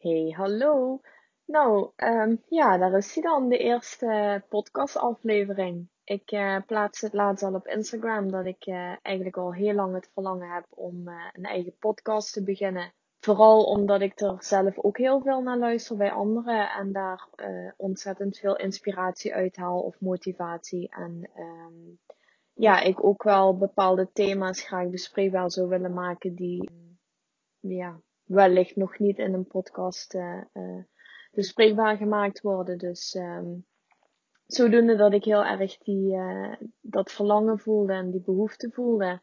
Hey, hallo. Nou, ehm, ja, daar is hij dan, de eerste podcastaflevering. Ik uh, plaatste het laatst al op Instagram dat ik uh, eigenlijk al heel lang het verlangen heb om uh, een eigen podcast te beginnen. Vooral omdat ik er zelf ook heel veel naar luister bij anderen en daar ontzettend veel inspiratie uithaal of motivatie. En um, ja, ik ook wel bepaalde thema's graag bespreekbaar zou willen maken die ja, wellicht nog niet in een podcast uh, uh, bespreekbaar gemaakt worden. Dus um, zodoende dat ik heel erg die, uh, dat verlangen voelde en die behoefte voelde.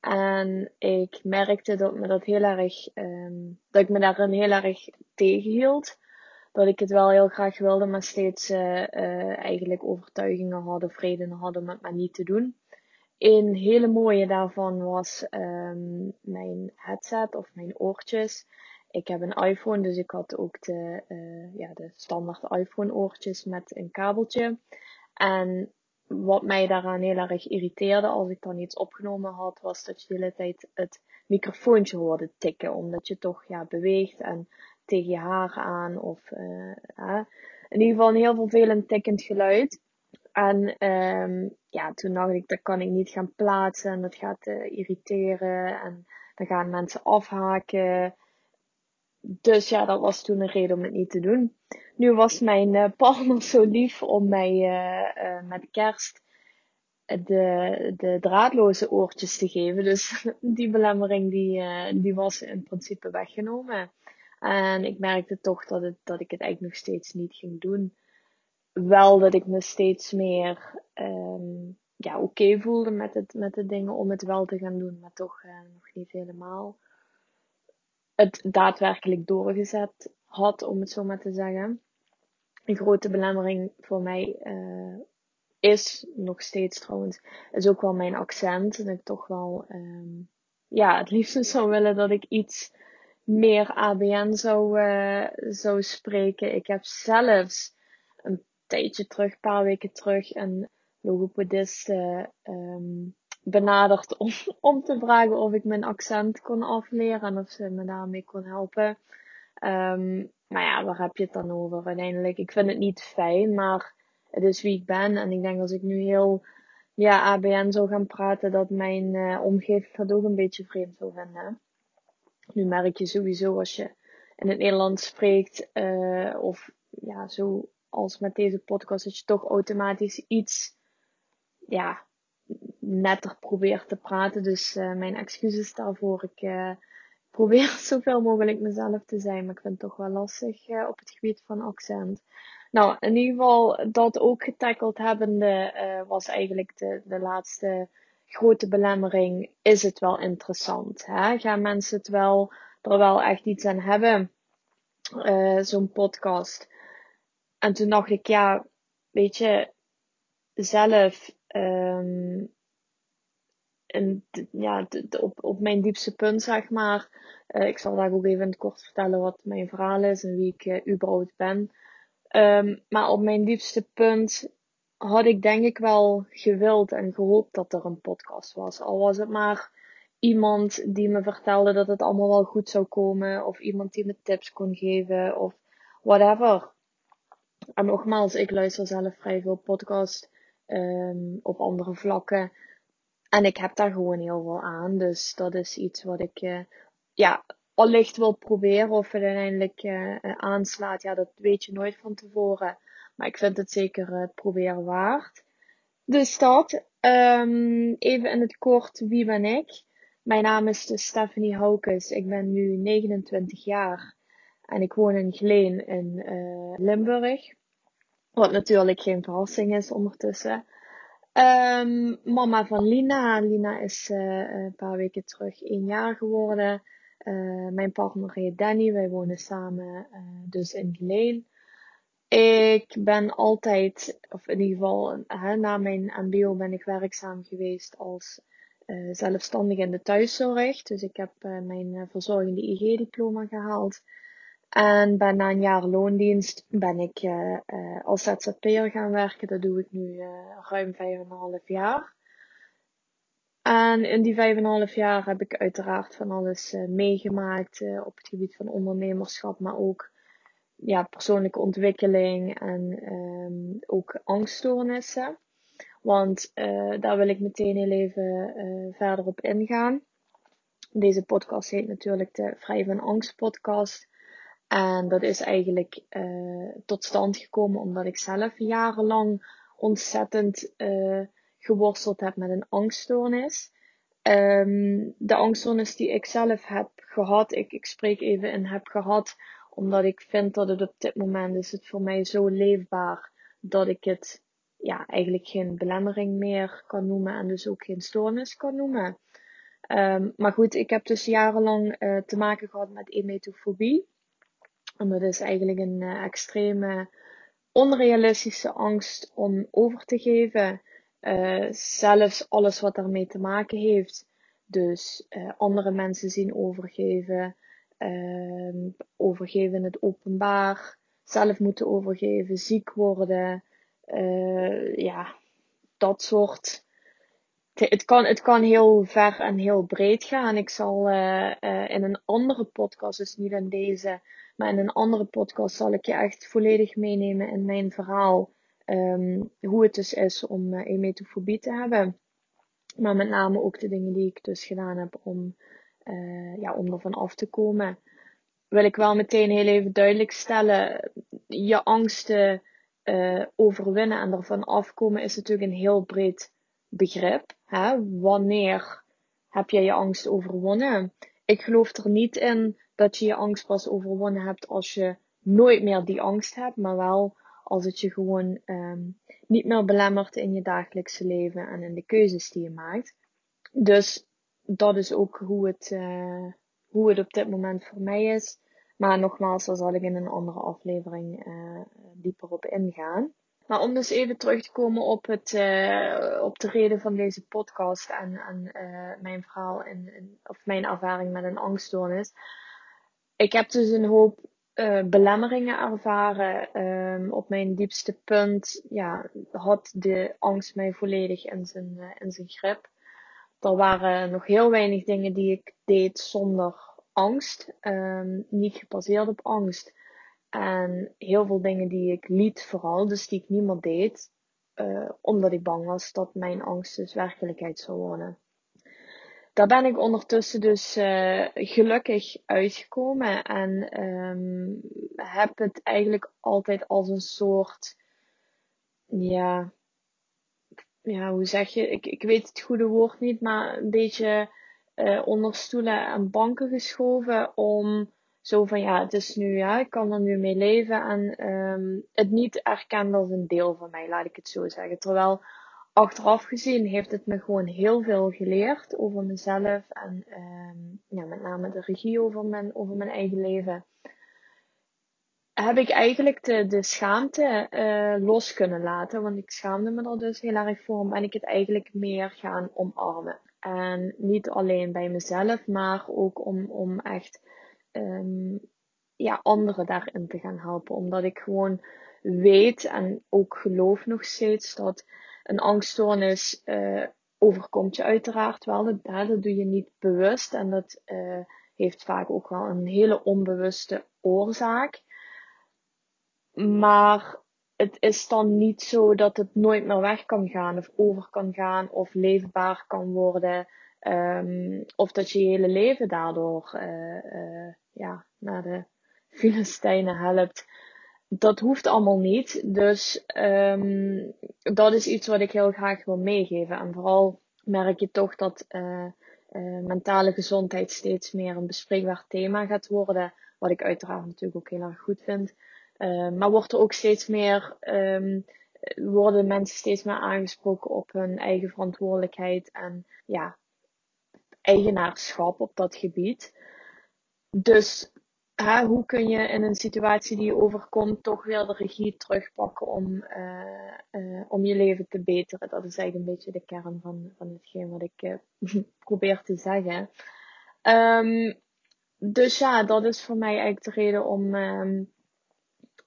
En ik merkte dat me dat heel erg, um, dat ik me daarin heel erg tegenhield. Dat ik het wel heel graag wilde, maar steeds eigenlijk overtuigingen hadden of redenen hadden om het niet te doen. Een hele mooie daarvan was um, mijn headset of mijn oortjes. Ik heb een iPhone, dus ik had ook de, uh, ja, de standaard iPhone oortjes met een kabeltje. En wat mij daaraan heel erg irriteerde als ik dan iets opgenomen had, was dat je de hele tijd het microfoontje hoorde tikken. Omdat je toch ja, beweegt en tegen je haar aan. Of uh, uh, in ieder geval een heel vervelend tikkend geluid. En um, ja, toen dacht ik, dat kan ik niet gaan plaatsen en dat gaat uh, irriteren en dan gaan mensen afhaken. Dus ja, dat was toen een reden om het niet te doen. Nu was mijn uh, partner zo lief om mij uh, met kerst de, de draadloze oortjes te geven. Dus die belemmering die, die was in principe weggenomen. En ik merkte toch dat, het, dat ik het eigenlijk nog steeds niet ging doen wel dat ik me steeds meer um, ja, oké voelde met, het, met de dingen om het wel te gaan doen, maar toch uh, nog niet helemaal het daadwerkelijk doorgezet had, om het zo maar te zeggen. Een grote belemmering voor mij uh, is nog steeds trouwens, is ook wel mijn accent. Dat ik toch wel, um, ja, het liefst zou willen dat ik iets meer ABN zou, uh, zou spreken. Ik heb zelfs een tijdje terug, een paar weken terug, een logopedist uh, benaderd om, om te vragen of ik mijn accent kon afleren en of ze me daarmee kon helpen. Um, maar ja, waar heb je het dan over uiteindelijk? Ik vind het niet fijn, maar het is wie ik ben. En ik denk als ik nu heel ja, ABN zou gaan praten, dat mijn uh, omgeving dat ook een beetje vreemd zou vinden. Nu merk je sowieso als je in het Nederlands spreekt, uh, of ja, zo als met deze podcast, dat je toch automatisch iets, ja, netter probeert te praten. Dus uh, mijn excuses daarvoor. Ik uh, probeer zoveel mogelijk mezelf te zijn, maar ik vind het toch wel lastig uh, op het gebied van accent. Nou, in ieder geval dat ook getackled hebbende was eigenlijk de, de laatste grote belemmering. Is het wel interessant? Hè? Gaan mensen het wel, er wel echt iets aan hebben? Zo'n podcast. En toen dacht ik, ja, weet je, zelf, um, ja, op, op mijn diepste punt, zeg maar. Uh, ik zal daar ook even in het kort vertellen wat mijn verhaal is en wie ik uh, überhaupt ben. Um, maar op mijn diepste punt had ik denk ik wel gewild en gehoopt dat er een podcast was. Al was het maar iemand die me vertelde dat het allemaal wel goed zou komen. Of iemand die me tips kon geven. Of whatever. En nogmaals, ik luister zelf vrij veel podcast um, op andere vlakken. En ik heb daar gewoon heel veel aan. Dus dat is iets wat ik uh, ja, allicht wil proberen. Of het uiteindelijk uh, aanslaat, ja, dat weet je nooit van tevoren. Maar ik vind het zeker het proberen waard. Dus dat. Um, even in het kort, wie ben ik? Mijn naam is dus Stephanie Haukes. Ik ben nu 29 jaar. En ik woon in Gleen in Limburg. Wat natuurlijk geen verrassing is ondertussen. Um, mama van Lina. Lina is uh, een paar weken terug één jaar geworden. Uh, mijn partner heet Danny. Wij wonen samen uh, dus in Geleen. Ik ben altijd, of in ieder geval hè, na mijn MBO ben ik werkzaam geweest als zelfstandige in de thuiszorg. Dus ik heb mijn verzorgende IG-diploma gehaald. En ben na een jaar loondienst ben ik uh, uh, als ZZP'er gaan werken. Dat doe ik nu uh, ruim 5,5 jaar. En in die vijf en een half jaar heb ik uiteraard van alles uh, meegemaakt op het gebied van ondernemerschap, maar ook ja, persoonlijke ontwikkeling en um, ook angststoornissen. Want daar wil ik meteen heel even verder op ingaan. Deze podcast heet natuurlijk de Vrij van Angst podcast. En dat is eigenlijk tot stand gekomen omdat ik zelf jarenlang ontzettend geworsteld heb met een angststoornis. Um, de angststoornis die ik zelf heb gehad, ik, ik spreek even in heb gehad, omdat ik vind dat het op dit moment is het voor mij zo leefbaar dat ik het ja, eigenlijk geen belemmering meer kan noemen en dus ook geen stoornis kan noemen. Um, maar goed, ik heb dus jarenlang uh, te maken gehad met emetofobie. En dat is eigenlijk een uh, extreme onrealistische angst om over te geven. Uh, zelfs alles wat daarmee te maken heeft. Dus uh, andere mensen zien overgeven, uh, overgeven in het openbaar, zelf moeten overgeven, ziek worden, ja, dat soort. Het kan, het kan heel ver en heel breed gaan. Ik zal in een andere podcast, dus niet in deze, maar in een andere podcast zal ik je echt volledig meenemen in mijn verhaal. Um, hoe het dus is om uh, emetofobie te hebben. Maar met name ook de dingen die ik dus gedaan heb om, uh, ja, om ervan af te komen. Wil ik wel meteen heel even duidelijk stellen. Je angsten uh, overwinnen en ervan afkomen is natuurlijk een heel breed begrip. Hè? Wanneer heb je je angst overwonnen? Ik geloof er niet in dat je je angst pas overwonnen hebt als je nooit meer die angst hebt, maar wel als het je gewoon um, niet meer belemmert in je dagelijkse leven en in de keuzes die je maakt. Dus dat is ook hoe het, uh, hoe het op dit moment voor mij is. Maar nogmaals, daar zal ik in een andere aflevering uh, dieper op ingaan. Maar om dus even terug te komen op, het, uh, op de reden van deze podcast en, en mijn verhaal in, in, of mijn ervaring met een angststoornis. Ik heb dus een hoop uh, belemmeringen ervaren. Um, op mijn diepste punt ja, had de angst mij volledig in zijn, uh, in zijn grip. Er waren nog heel weinig dingen die ik deed zonder angst. Um, niet gebaseerd op angst. En heel veel dingen die ik liet vooral, dus die ik niet meer deed. Uh, omdat ik bang was dat mijn angst dus werkelijkheid zou worden daar ben ik ondertussen dus uh, gelukkig uitgekomen en um, heb het eigenlijk altijd als een soort, ja, ja, hoe zeg je? Ik, ik weet het goede woord niet, maar een beetje uh, onder stoelen en banken geschoven om zo van ja, het is nu, ja, ik kan er nu mee leven en um, het niet erkennen als een deel van mij, laat ik het zo zeggen. Terwijl achteraf gezien heeft het me gewoon heel veel geleerd over mezelf en um, ja, met name de regie over mijn, over mijn eigen leven. Heb ik eigenlijk de, de schaamte uh, los kunnen laten, want ik schaamde me er dus heel erg voor en ben ik het eigenlijk meer gaan omarmen. En niet alleen bij mezelf, maar ook om, om echt um, ja, anderen daarin te gaan helpen. Omdat ik gewoon weet en ook geloof nog steeds dat een angststoornis uh, overkomt je uiteraard wel. Dat, doe je niet bewust en dat uh, heeft vaak ook wel een hele onbewuste oorzaak. Maar het is dan niet zo dat het nooit meer weg kan gaan of over kan gaan of leefbaar kan worden. Um, of dat je je hele leven daardoor uh, ja, naar de Filistijnen helpt dat hoeft allemaal niet. Dus um, dat is iets wat ik heel graag wil meegeven. En vooral merk je toch dat uh, uh, mentale gezondheid steeds meer een bespreekbaar thema gaat worden. Wat ik uiteraard natuurlijk ook heel erg goed vind. Uh, maar wordt er ook steeds meer, um, worden mensen steeds meer aangesproken op hun eigen verantwoordelijkheid en ja, eigenaarschap op dat gebied. Dus hoe kun je in een situatie die je overkomt toch weer de regie terugpakken om, uh, uh, om je leven te beteren. Dat is eigenlijk een beetje de kern van, van hetgeen wat ik uh, probeer te zeggen. Um, dus ja, dat is voor mij eigenlijk de reden om, um,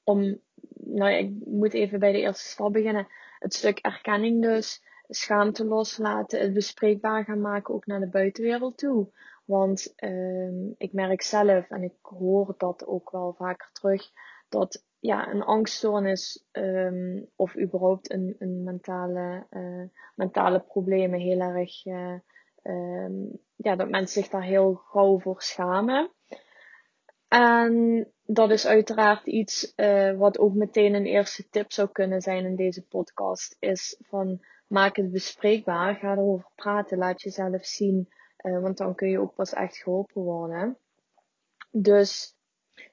om nou, ik moet even bij de eerste stap beginnen. Het stuk erkenning dus. schaamte loslaten, het bespreekbaar gaan maken ook naar de buitenwereld toe. Want um, ik merk zelf, en ik hoor dat ook wel vaker terug, dat ja, een angststoornis um, of überhaupt een, een mentale, uh, mentale problemen heel erg, uh, um, ja, dat mensen zich daar heel gauw voor schamen. En dat is uiteraard iets uh, wat ook meteen een eerste tip zou kunnen zijn in deze podcast. Is van maak het bespreekbaar, ga erover praten, laat jezelf zien. Uh, want dan kun je ook pas echt geholpen worden. Dus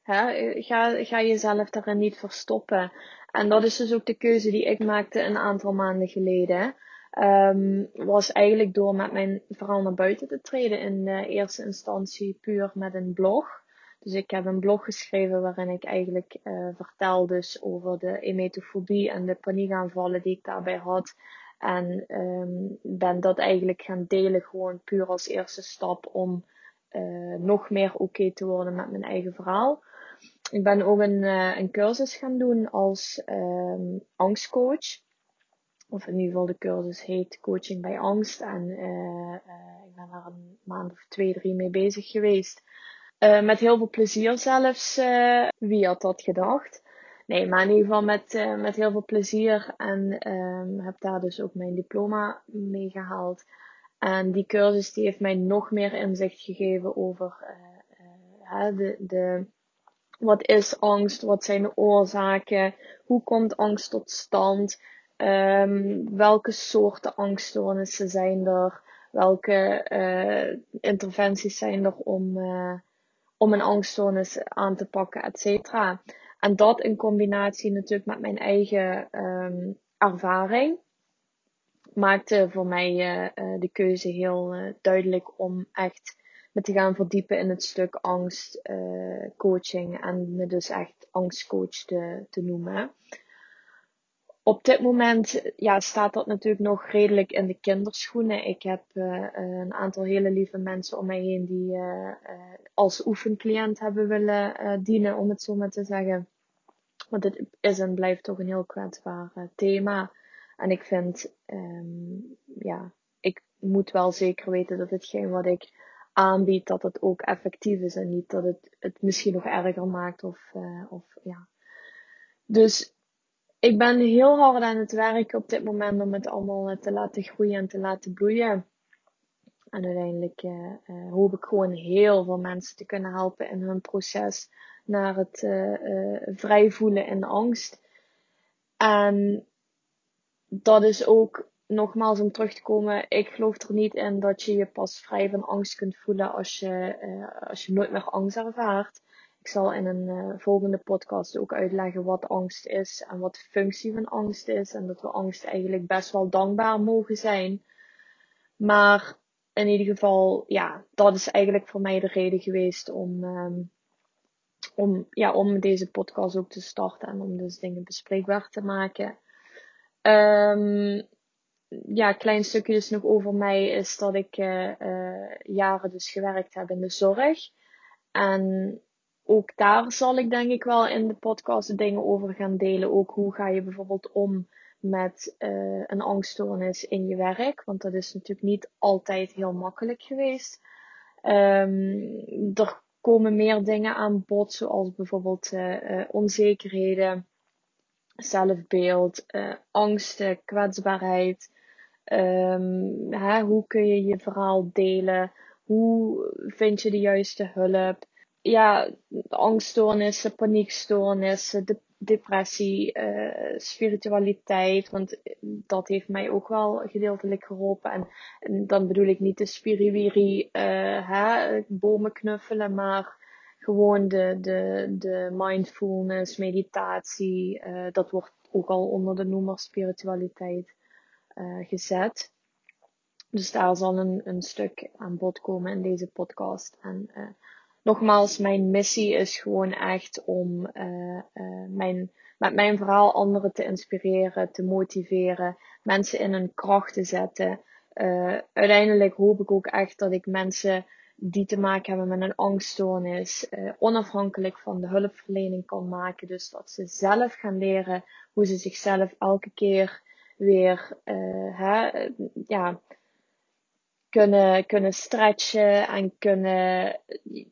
hè, ga, ga jezelf daarin niet verstoppen. En dat is dus ook de keuze die ik maakte een aantal maanden geleden. Um, was eigenlijk door met mijn verhaal naar buiten te treden in eerste instantie puur met een blog. Dus ik heb een blog geschreven waarin ik eigenlijk uh, vertel dus over de emetofobie en de paniekaanvallen die ik daarbij had. En um, ben dat eigenlijk gaan delen gewoon puur als eerste stap om uh, nog meer oké te worden met mijn eigen verhaal. Ik ben ook een, uh, een cursus gaan doen als um, angstcoach. Of in ieder geval de cursus heet Coaching bij Angst. En ik ben daar een maand of twee, drie mee bezig geweest. Met heel veel plezier zelfs. Wie had dat gedacht? Nee, maar in ieder geval met, uh, met heel veel plezier. En um, heb daar dus ook mijn diploma mee gehaald. En die cursus die heeft mij nog meer inzicht gegeven over de, de, wat is angst? Wat zijn de oorzaken? Hoe komt angst tot stand? Um, welke soorten angststoornissen zijn er? Welke interventies zijn er om om een angststoornis aan te pakken, et cetera. En dat in combinatie natuurlijk met mijn eigen um, ervaring maakte voor mij uh, de keuze heel uh, duidelijk om echt me te gaan verdiepen in het stuk angst uh, en me dus echt angstcoach te, te noemen op dit moment ja, staat dat natuurlijk nog redelijk in de kinderschoenen. Ik heb een aantal hele lieve mensen om mij heen die als oefencliënt hebben willen dienen, om het zo maar te zeggen. Want dit is en blijft toch een heel kwetsbaar thema. En ik vind, um, ja, ik moet wel zeker weten dat hetgeen wat ik aanbied, dat het ook effectief is en niet dat het het misschien nog erger maakt of, of ja. Dus ik ben heel hard aan het werken op dit moment om het allemaal eh, te laten groeien en te laten bloeien. En uiteindelijk uh, hoop ik gewoon heel veel mensen te kunnen helpen in hun proces naar het uh, vrij voelen in angst. En dat is ook, nogmaals om terug te komen, ik geloof er niet in dat je je pas vrij van angst kunt voelen als je, als je nooit meer angst ervaart. Ik zal in een volgende podcast ook uitleggen wat angst is en wat de functie van angst is. En dat we angst eigenlijk best wel dankbaar mogen zijn. Maar in ieder geval, ja, dat is eigenlijk voor mij de reden geweest om, um, om, ja, om deze podcast ook te starten en om dus dingen bespreekbaar te maken. Um, ja, klein stukje dus nog over mij is dat ik uh, uh, jaren dus gewerkt heb in de zorg. En ook daar zal ik denk ik wel in de podcast dingen over gaan delen. Ook hoe ga je bijvoorbeeld om met uh, een angststoornis in je werk. Want dat is natuurlijk niet altijd heel makkelijk geweest. Um, er komen meer dingen aan bod, zoals bijvoorbeeld uh, onzekerheden, zelfbeeld, angsten, kwetsbaarheid. Um, hè, hoe kun je je verhaal delen? Hoe vind je de juiste hulp? ja, angststoornissen, paniekstoornissen, depressie, uh, spiritualiteit. Want dat heeft mij ook wel gedeeltelijk geholpen. En, dan bedoel ik niet de spiriwiri, uh, hè, bomen knuffelen, maar gewoon de, de, de mindfulness, meditatie. Uh, dat wordt ook al onder de noemer spiritualiteit gezet. Dus daar zal een, een stuk aan bod komen in deze podcast. En nogmaals, mijn missie is gewoon echt om uh, uh, mijn, met mijn verhaal anderen te inspireren, te motiveren, mensen in hun kracht te zetten. Uh, uiteindelijk hoop ik ook echt dat ik mensen die te maken hebben met een angststoornis onafhankelijk van de hulpverlening kan maken. Dus dat ze zelf gaan leren hoe ze zichzelf elke keer weer hè, ja, kunnen, kunnen stretchen en kunnen,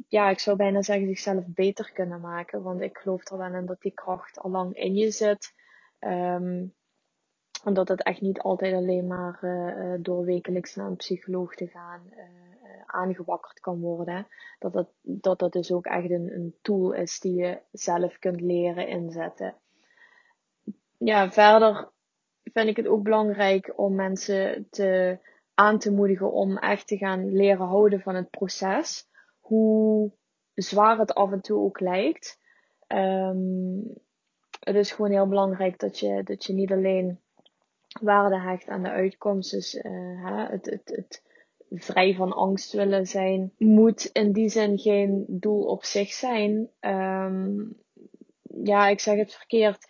ja, ik zou bijna zeggen, zichzelf beter kunnen maken. Want ik geloof er wel in dat die kracht al lang in je zit. Um, en dat het echt niet altijd alleen maar uh, door wekelijks naar een psycholoog te gaan uh, aangewakkerd kan worden. Dat dat, dat dat dus ook echt een, een tool is die je zelf kunt leren inzetten. Ja, verder vind ik het ook belangrijk om mensen te aan te moedigen om echt te gaan leren houden van het proces. Hoe zwaar het af en toe ook lijkt. Um, het is gewoon heel belangrijk dat je, dat je niet alleen waarde hecht aan de uitkomst. Dus uh, het, het, het vrij van angst willen zijn, moet in die zin geen doel op zich zijn. Um, ja, ik zeg het verkeerd.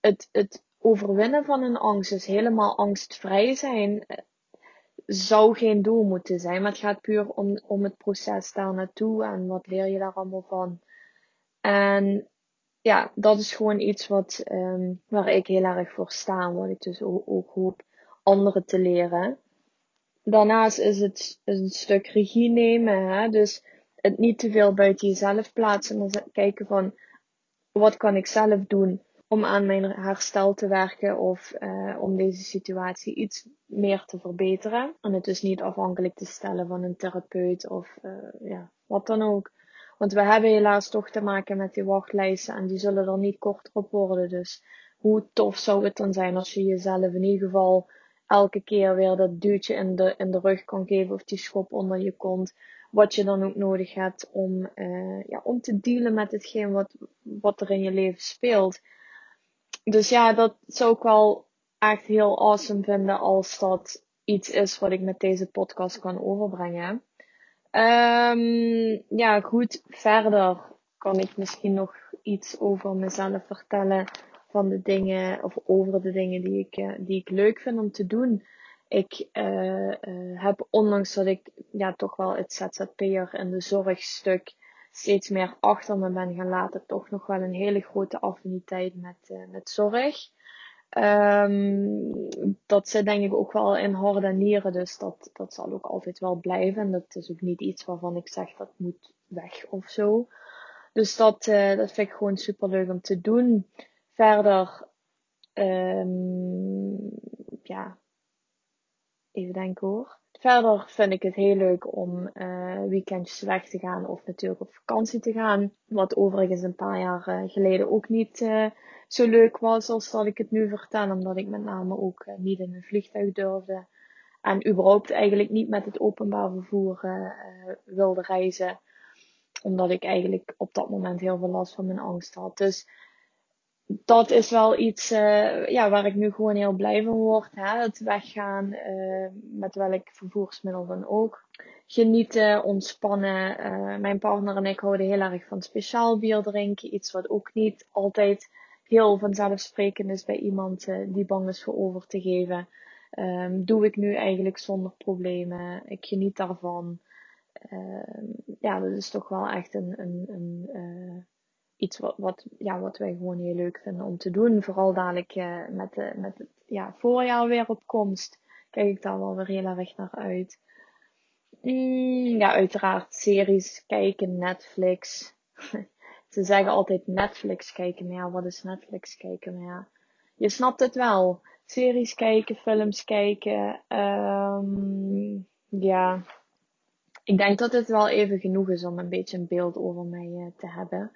Het, het overwinnen van een angst, dus helemaal angstvrij zijn, zou geen doel moeten zijn. Maar het gaat puur om, om het proces daar naartoe en wat leer je daar allemaal van. En ja, dat is gewoon iets wat, um, waar ik heel erg voor sta. Wat ik dus ook hoop anderen te leren. Daarnaast is het een stuk regie nemen. Hè? Dus het niet te veel buiten jezelf plaatsen. Maar kijken van wat kan ik zelf doen om aan mijn herstel te werken of uh, om deze situatie iets meer te verbeteren. En het dus niet afhankelijk te stellen van een therapeut of uh, ja, wat dan ook. Want we hebben helaas toch te maken met die wachtlijsten en die zullen er niet korter op worden. Dus hoe tof zou het dan zijn als je jezelf in ieder geval elke keer weer dat duwtje in de, in de rug kan geven of die schop onder je kont. Wat je dan ook nodig hebt om, uh, ja, om te dealen met hetgeen wat, wat er in je leven speelt. Dus ja, dat zou ik wel echt heel awesome vinden als dat iets is wat ik met deze podcast kan overbrengen. Um, ja, goed. Verder kan ik misschien nog iets over mezelf vertellen van de dingen, of over de dingen die ik, uh, die ik leuk vind om te doen. Ik uh, heb, ondanks dat ik ja, toch wel het ZZP'er en de zorgstuk steeds meer achter me ben gaan laten, toch nog wel een hele grote affiniteit met, met zorg. Um, dat zit denk ik ook wel in hart en nieren, dus dat, dat zal ook altijd wel blijven. En dat is ook niet iets waarvan ik zeg dat moet weg of zo. Dus dat, uh, dat vind ik gewoon super leuk om te doen. Verder, um, even denken hoor. Verder vind ik het heel leuk om uh, weekendjes weg te gaan of natuurlijk op vakantie te gaan. Wat overigens een paar jaar uh, geleden ook niet uh, zo leuk was als dat ik het nu vertel. Omdat ik met name ook niet in een vliegtuig durfde. En überhaupt eigenlijk niet met het openbaar vervoer wilde reizen. Omdat ik eigenlijk op dat moment heel veel last van mijn angst had. Dus dat is wel iets uh, ja, waar ik nu gewoon heel blij van word. Hè? Het weggaan, uh, met welk vervoersmiddel dan ook. Genieten, ontspannen. Uh, mijn partner en ik houden heel erg van speciaal bier drinken. Iets wat ook niet altijd heel vanzelfsprekend is bij iemand die bang is voor over te geven. Um, doe ik nu eigenlijk zonder problemen. Ik geniet daarvan. ja, dat is toch wel echt een, een, een iets wat, wat, ja, wat wij gewoon heel leuk vinden om te doen. Vooral dadelijk uh, met, de, met het ja, voorjaar weer op komst. Kijk ik daar wel weer heel erg naar uit. Mm, ja, uiteraard series kijken, Netflix. Ze zeggen altijd Netflix kijken, maar ja, wat is Netflix kijken? Maar ja, je snapt het wel. Series kijken, films kijken. Um, ja, ik denk dat het wel even genoeg is om een beetje een beeld over mij uh, te hebben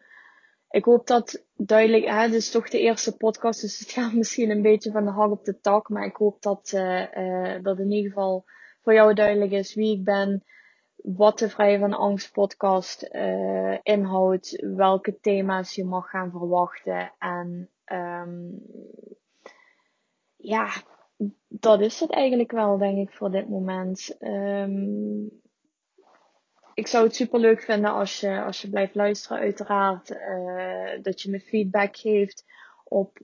ik hoop dat duidelijk, hè, dit is toch de eerste podcast, dus het gaat misschien een beetje van de hak op de tak, maar ik hoop dat, uh, uh, dat in ieder geval voor jou duidelijk is wie ik ben, wat de Vrij van Angst podcast uh, inhoudt, welke thema's je mag gaan verwachten en um, ja, dat is het eigenlijk wel, denk ik, voor dit moment. Um, ik zou het super leuk vinden als je, als je blijft luisteren, uiteraard. Uh, dat je me feedback geeft op,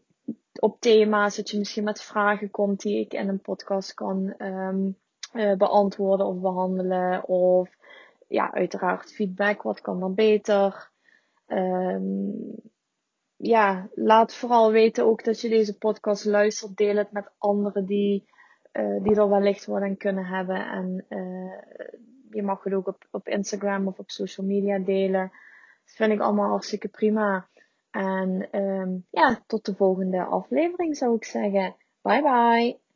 op thema's. Dat je misschien met vragen komt die ik in een podcast kan um, uh, beantwoorden of behandelen. Of ja, uiteraard feedback. Wat kan er beter? Um, ja, laat vooral weten ook dat je deze podcast luistert. Deel het met anderen die, uh, die er wellicht wat aan kunnen hebben. En je mag het ook op, op Instagram of op social media delen. Dat vind ik allemaal hartstikke prima. En um, ja, tot de volgende aflevering zou ik zeggen. Bye bye.